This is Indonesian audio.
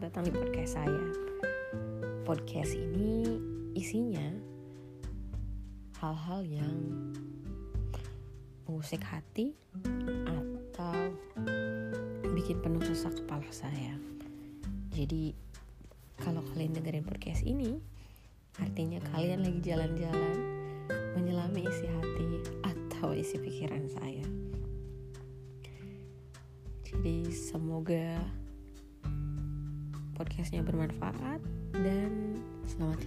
datang di podcast saya. Podcast ini isinya hal-hal yang mengusik hati atau bikin penuh sesak kepala saya. Jadi kalau kalian dengerin podcast ini, artinya kalian lagi jalan-jalan menyelami isi hati atau isi pikiran saya. Jadi semoga podcastnya bermanfaat dan selamat.